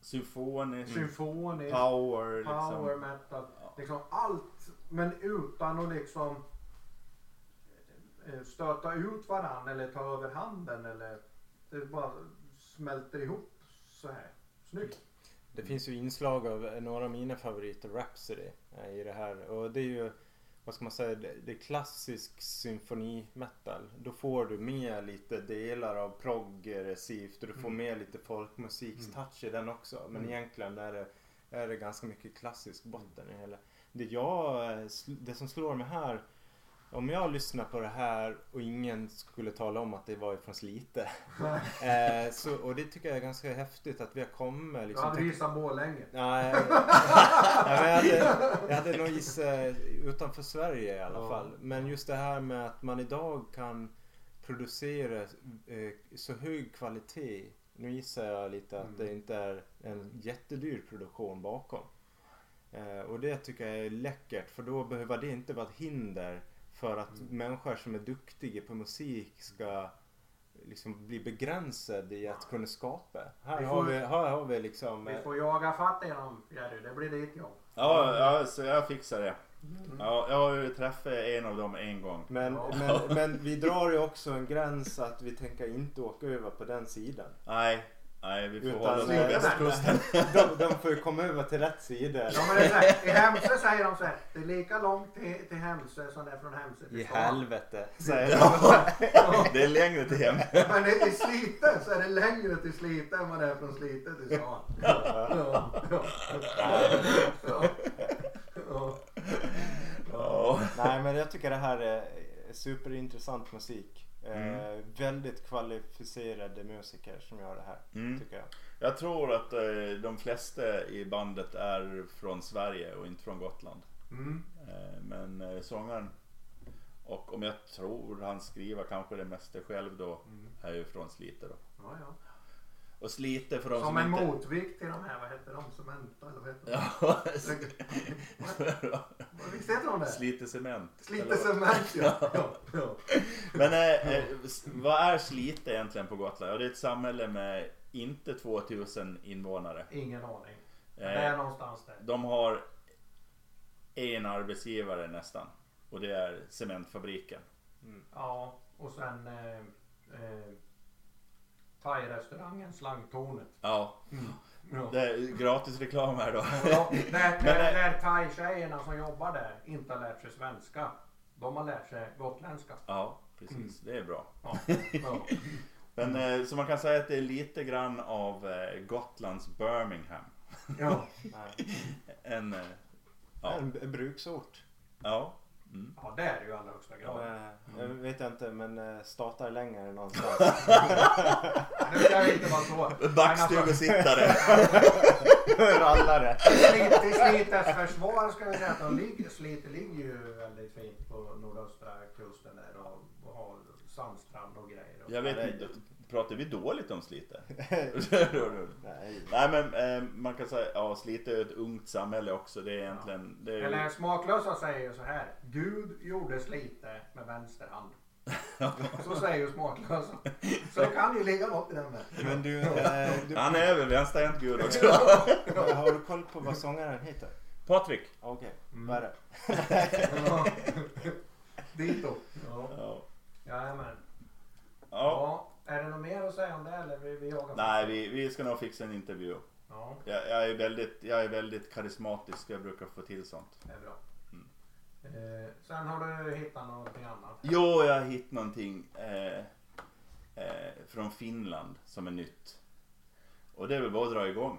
Symfonisk, Symfonisk, power, liksom. power metal, liksom allt men utan att liksom eh, stöta ut varann eller ta över handen eller det bara smälter ihop så här. Snyggt. Det finns ju inslag av några av mina favoriter, Rhapsody, eh, i det här. Och det är ju, vad ska man säga, det är klassisk symfonimetal. Då får du med lite delar av progressivt och du får Mm. med lite folkmusikstouch i den också. Men Mm. egentligen är det, är det ganska mycket klassisk botten i hela. Det, jag, eh, det som slår mig här, om jag lyssnar på det här och ingen skulle tala om att det var ifrån Slite. Eh, så, och det tycker jag är ganska häftigt att vi har kommit Du liksom, hade till- visat Borlänge. Nej, jag, hade, jag hade nog gissat utanför Sverige i alla Ja. fall. Men just det här med att man idag kan producera eh, så hög kvalitet. Nu gissar jag lite att Mm. det inte är en jättedyr produktion bakom. Eh, och det tycker jag är läckert för då behöver det inte vara ett hinder för att Mm. människor som är duktiga på musik ska liksom bli begränsade i att kunna skapa. Här Vi har får- vi, här har vi liksom... Vi eh, får jaga fatt i dem Jerry, det blir ditt jobb. Ja, ja, så jag fixar det. Mm. Ja, jag har ju träffat en av dem en gång. Men, Ja. men, men vi drar ju också en gräns att vi tänker inte åka över på den sidan. Nej, nej vi får Utan, hålla oss på eh, västkusten. De, de får ju komma över till rätt sida. Ja men det är så här, i Hemsö säger de så här, det är lika långt till, till Hemsö som det är från Hemsö till I helvete, säger de. Ja, det är längre till hem. Men i Slite så är det längre till Slite än vad det är från Slite till stan. Ja, ja, ja. Ja. Ja. Ja. Nej men jag tycker det här är superintressant musik. Mm. Eh, väldigt kvalificerade musiker som gör det här. Mm. Tycker jag. Jag tror att eh, de flesta i bandet är från Sverige och inte från Gotland. Mm. Eh, men eh, sångaren och om jag tror han skriver kanske det mesta själv då Mm. är ju från Slite då. Ja, ja. Och Slite för de Som som, en inte... motvikt till de här, vad heter de? Cementa eller vad heter de? Ja, Visst heter de det? Slite Cement. Slite cement ja. ja, ja. Men eh, eh, vad är Slite egentligen på Gotland? Ja, det är ett samhälle med inte 2000 invånare. Ingen aning. Eh, Det är någonstans där. De har en arbetsgivare nästan. Och det är cementfabriken. Ja, och sen eh, eh, thai-restaurangen Slangtornet. Ja, Ja. det är gratis reklam här då. Ja, där, där, där thai-tjejerna som jobbar där inte har lärt sig svenska. De har lärt sig gotländska. Ja, precis. Det är bra. Ja. Ja. Men eh, så man kan säga att det är lite grann av eh, Gotlands Birmingham. Ja. En, eh, ja. En, en bruksort. ja. Mm. ja, det är det ju i allra högsta grad. Eh, Jag vet jag inte men eh, statar längre någonstans. Det ska ju inte vara så. Backstugesittare. Rallare. Slit, till Slites försvar ska vi säga att de ligger, Slite ligger ju väldigt fint på nordöstra kusten där och, och har sandstrand och grejer. Och Jag vet inte, pratar vi dåligt om Slite? Nej. Nej men eh, man kan säga, ja Slite är ett ungt samhälle också. Det är egentligen, det är, Eller smaklösa säger ju så här. Gud gjorde Slite med vänster hand. Så säger ju smaklösa. Så det kan ju ligga något i den med. Men du, eh, du Han är väl vänsterhänt gud också. har du koll på vad sångaren heter? Patrik. Okej, Mm. vad är det? Ja. Dito. Ja. Ja. Jajamän. ja. Ja. Är det något mer att säga om det eller vi, vi jagar? Nej vi, vi ska nog fixa en intervju. Ja, Jag, jag, är väldigt, jag är väldigt karismatisk. Jag brukar få till sånt. det är bra. Mm. Eh, sen har du hittat någonting annat? Jo, jag har hittat någonting eh, eh, från Finland som är nytt. Och det är väl bara att dra igång.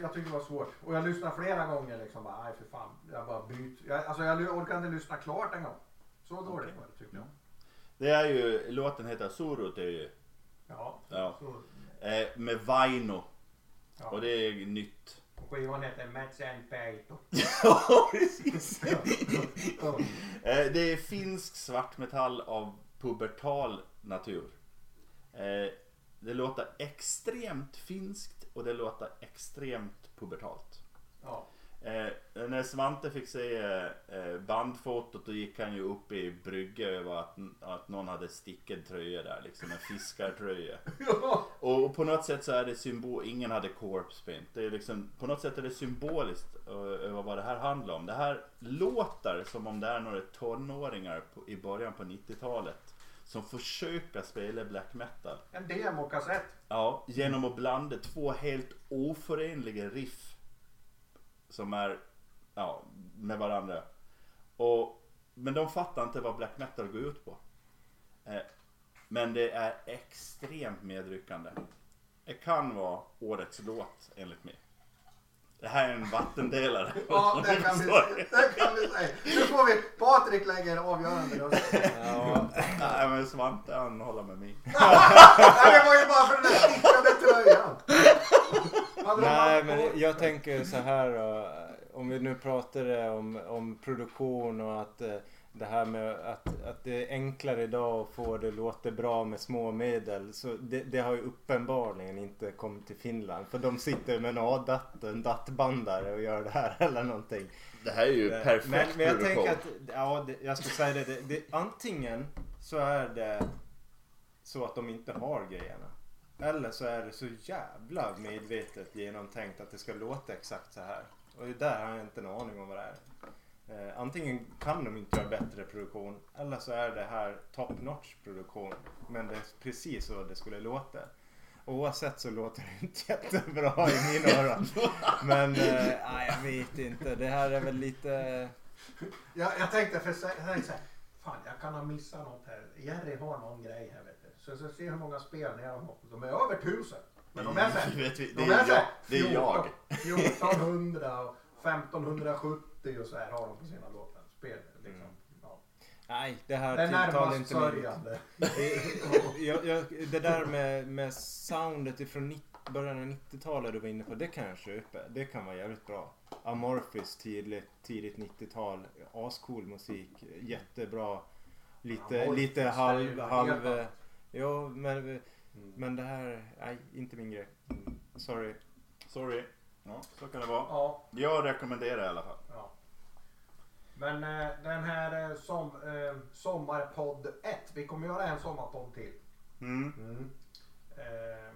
jag tycker det var svårt. Och jag lyssnade flera gånger liksom. Bara, nej för fan. Jag bara byt. Jag, alltså jag orkade inte lyssna klart en gång. Så dåligt var det tyckte jag. Det är ju, låten heter Surut är ju. Ja. Ja. Eh, med Vaino. ja. Och det är nytt. Och skivan heter Metsen Peito. Ja, precis. Eh, det är finsk svartmetall av pubertal natur. Eh, det låter extremt finskt och det låter extremt pubertalt. Ja. Eh, när Svante fick se eh, bandfotot då gick han ju upp i brygga över att, att någon hade stickad tröja där, liksom en fiskartröja. Ja. Och, och på något sätt så är det symbol, ingen hade corpse paint. Det är liksom, på något sätt är det symboliskt eh, över vad det här handlar om. Det här låter som om det är några tonåringar på, i början på 90-talet som försöker spela black metal. En demokassett. Ja, genom att blanda två helt oförenliga riff som är ja, med varandra. Och, men de fattar inte vad black metal går ut på. Eh, men det är extremt medryckande. Det kan vara årets låt enligt mig. Det här är en vattendelare. Ja, det kan vi, det kan vi säga. Nu får vi, Patrik lägger avgörande röst. Ja, Nej men Svante han håller med mig. Nej, det var ju bara för den där stickade tröjan. Nej, men jag tänker så här då. Om vi nu pratar om, om produktion och att eh, det här med att, att det är enklare idag att få det låta bra med små medel. Så det, det har ju uppenbarligen inte kommit till Finland. För de sitter med en A-datt, en dattbandare och gör det här eller någonting. Det här är ju Eh, perfekt men, men jag tänker att, ja, det, jag skulle säga det, det, det. Antingen så är det så att de inte har grejerna. Eller så är det så jävla medvetet genomtänkt att det ska låta exakt så här. Och där har jag inte en aning om vad det är. Eh, antingen kan de inte göra bättre produktion eller så är det här top notch produktion. Men det är precis så det skulle låta. Oavsett så låter det inte jättebra i mina öron. Men eh, jag vet inte. Det här är väl lite... Jag, jag tänkte för sig, jag tänkte så här, fan jag kan ha missat något här. Jerry har någon grej här vet du. Så, så se hur många spelningar de har. De är över tusen. Men de är så här, det, de är så här jag, det är jag. 14 1400 och 1570 och så här har de på sina låtar. Spel, liksom. Mm. ja. Nej, det här Det är tilltalar inte mig. sörjande. jag, jag, det där med, med soundet ifrån 90, början av 90-talet du var inne på, det kan jag köpa. Det kan vara jävligt bra. Amorphis tidigt, tidigt 90-tal, ascool musik, jättebra. Lite, Amorphis lite är ju halv, halv... Ja, men, Mm. men det här, nej, inte min grej. Sorry. Sorry. Ja, så kan det vara. Ja, Jag rekommenderar i alla fall. ja. Men eh, den här eh, som, eh, sommarpodd 1, vi kommer göra en sommarpodd till. Mm. Eh,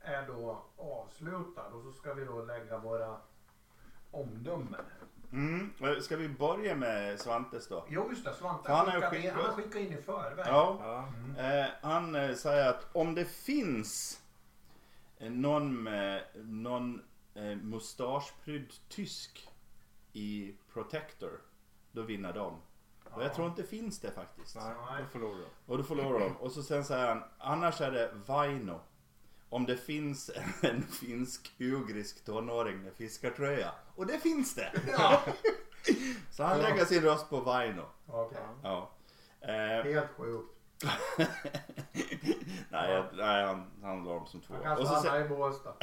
är då avslutad och så ska vi då lägga våra omdömen. Mm. Eh, Ska vi börja med Svantes då? Jo just det, Svante Han skickade in, skickat- han har skickat in i förväg. Ja. Ja. Eh, han säger att om det finns någon med någon eh, mustaschprydd tysk i Protector, då vinner de. Och jag tror inte det finns det faktiskt. Nej, då förlorar de. Och då förlorar de. Och så sen säger han, annars är det Vaino. Om det finns en finsk-ugrisk tonåring med fiskartröja. Och det finns det! Ja. Så han lägger sin röst på Vaino. Okej. Ja. Eh, Helt sjukt. nej, jag- nej, han, han la dem som två. Han kan Och så sen, i Båstad.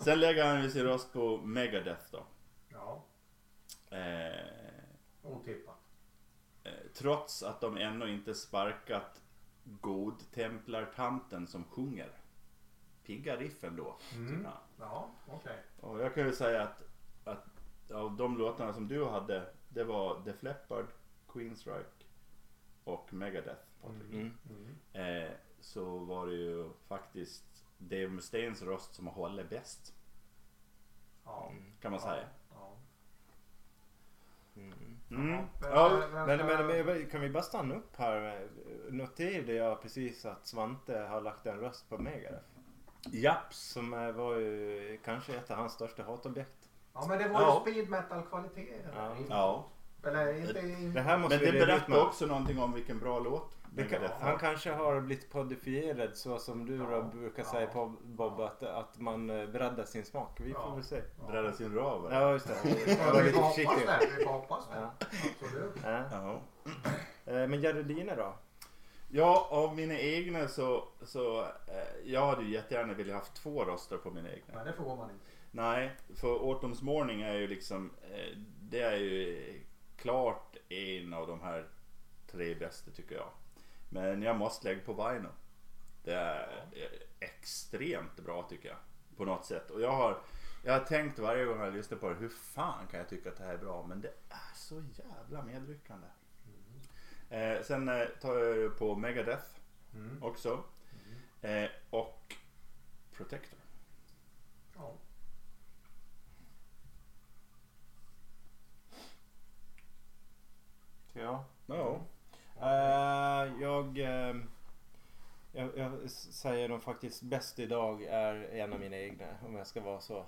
sen lägger han ju sin röst på Megadeth då. Ja, Eh, otippat. eh, trots att de ännu inte sparkat godtemplartanten som sjunger. Pigga riffen då. Mm. Ja. Okej. Och jag kan ju säga att, att av de låtarna som du hade, det var Def Leppard, Queensryche och Megadeth. Patrik. Mm. Mm. Eh, så var det ju faktiskt Dave Mustaines röst som har hållit bäst. Ja. Kan man säga. Ja. Mm. Mm. Vem- Ja, Men, men, men kan vi bara stanna upp här? Noterade jag precis att Svante har lagt en röst på Megadeth. Japs. Som var ju kanske ett av hans största hatobjekt. Ja men det var Ja. ju speed metal kvalitet i den Ja. Ja. Eller inte. Det här måste Men vi det berättar också någonting om vilken bra låt kan, han kanske har blivit kodifierad så som du Ja. brukar Ja. säga på Bob att, att man eh, breddar sin smak. Vi får Ja. väl se. Bredda sin röv. eller? Ja just det. Ja, vi får hoppas det. Vi får hoppas det. Ja. Absolut. Ja. Eh, Men Jerry dina då? Ja, av mina egna så, så eh, jag hade ju jättegärna velat haft två röster på mina egna. Men det får man inte. Nej, för Autumn's Morning är ju liksom, det är ju klart en av de här tre bästa tycker jag. Men jag måste lägga på Vaino. Det är extremt bra tycker jag. På något sätt. Och jag har, jag har tänkt varje gång jag lyssnar på det, hur fan kan jag tycka att det här är bra? Men det är så jävla medryckande. Eh, sen eh, tar jag på Megadeth Mm. också. Eh, och Protector. Ja. Ja. Ja. Eh, jag, eh, jag, jag säger nog faktiskt bäst idag är en av mina egna om jag ska vara så.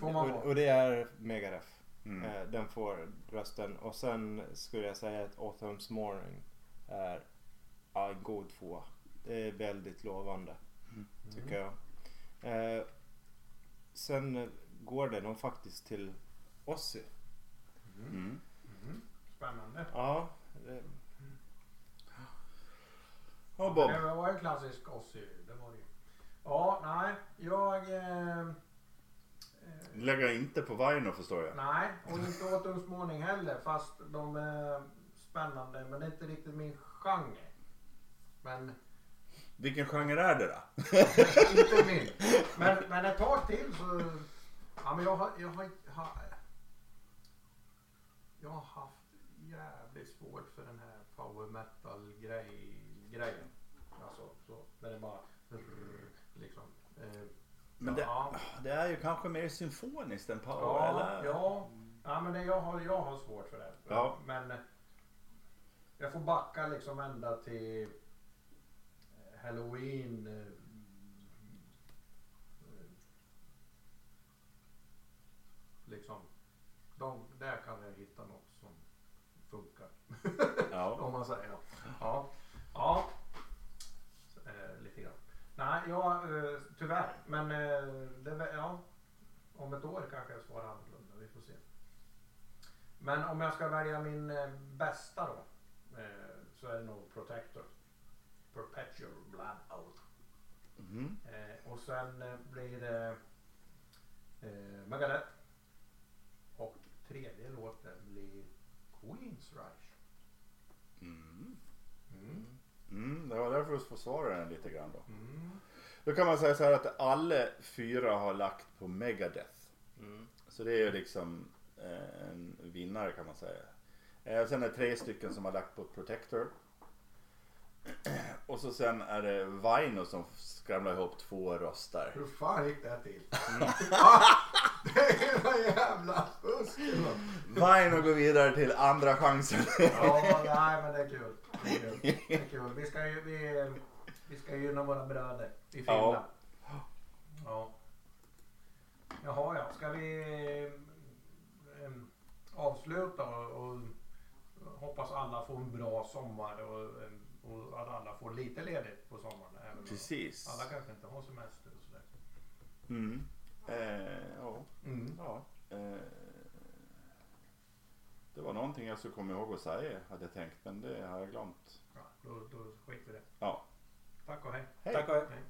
Vara. och, och det är Megadeth. Mm. Den får rösten. Och sen skulle jag säga att Autumn's Morning är ja, en god tvåa. Det är väldigt lovande tycker jag. Sen går det nog faktiskt till Ozzy. Mm. Mm. Spännande. Ja, det, Ja, Bob. Det var en klassisk Ozzy. Det var det ju. Ja, nej. Jag... Eh, eh, Lägger inte på Vaino förstår jag. nej, och inte Autumn's heller. Fast de är spännande. Men det är inte riktigt min genre. Men Vilken genre är det då? inte min. Men, men ett tag till så... Ja, men jag har, jag har, jag har haft jävligt svårt för den här power metal grej, grejen. Alltså när det bara liksom. Eh, Men det, ja, det är ju kanske mer symfoniskt än power ja, eller? ja, ja, men det, jag, har, jag har svårt för det. Ja. Men jag får backa liksom ända till Halloween. eh, eh, Liksom. De, där kan jag hitta något som funkar. Ja. Om man säger. Ja. Ja. Eh, lite grann. Nej, ja, eh, tyvärr. Men eh, det, ja, om ett år kanske jag svarar annorlunda. Vi får se. Men om jag ska välja min eh, bästa då. Så är det nog Protector. Perpetual Blood. Eh, och sen blir det eh, Megadeth. Och tredje låten blir Queens Rush. Mm. Mm. Mm, det var därför du försvarade den lite grann då. Mm. Då kan man säga så här att alla fyra har lagt på Megadeth. mm. Så det är ju liksom eh, en vinnare kan man säga. Eh, sen är det tre stycken som har lagt på Protector. Och så sen är det Vaino som skramlar ihop två röster. Hur fan gick det här till? Mm. det är någon jävla fusk. Vaino går vidare till andra chansen. Ja, nej men det är kul. Det är kul. Det är kul. Vi ska ju vi, vi ska gynna våra bröder i Finland. Ja. Jaha ja, ska vi... ehm, avsluta och, och hoppas alla får en bra sommar och, och att alla får lite ledigt på sommaren. Även om Precis. alla kanske inte har semester och sådär. Mm. Eh, ja. Mm. ja. Eh, det var någonting jag skulle komma ihåg att säga hade jag tänkt men det har jag glömt. Ja, då, då skiter det. Ja. Tack och hej. Hej. Tack och hej. hej.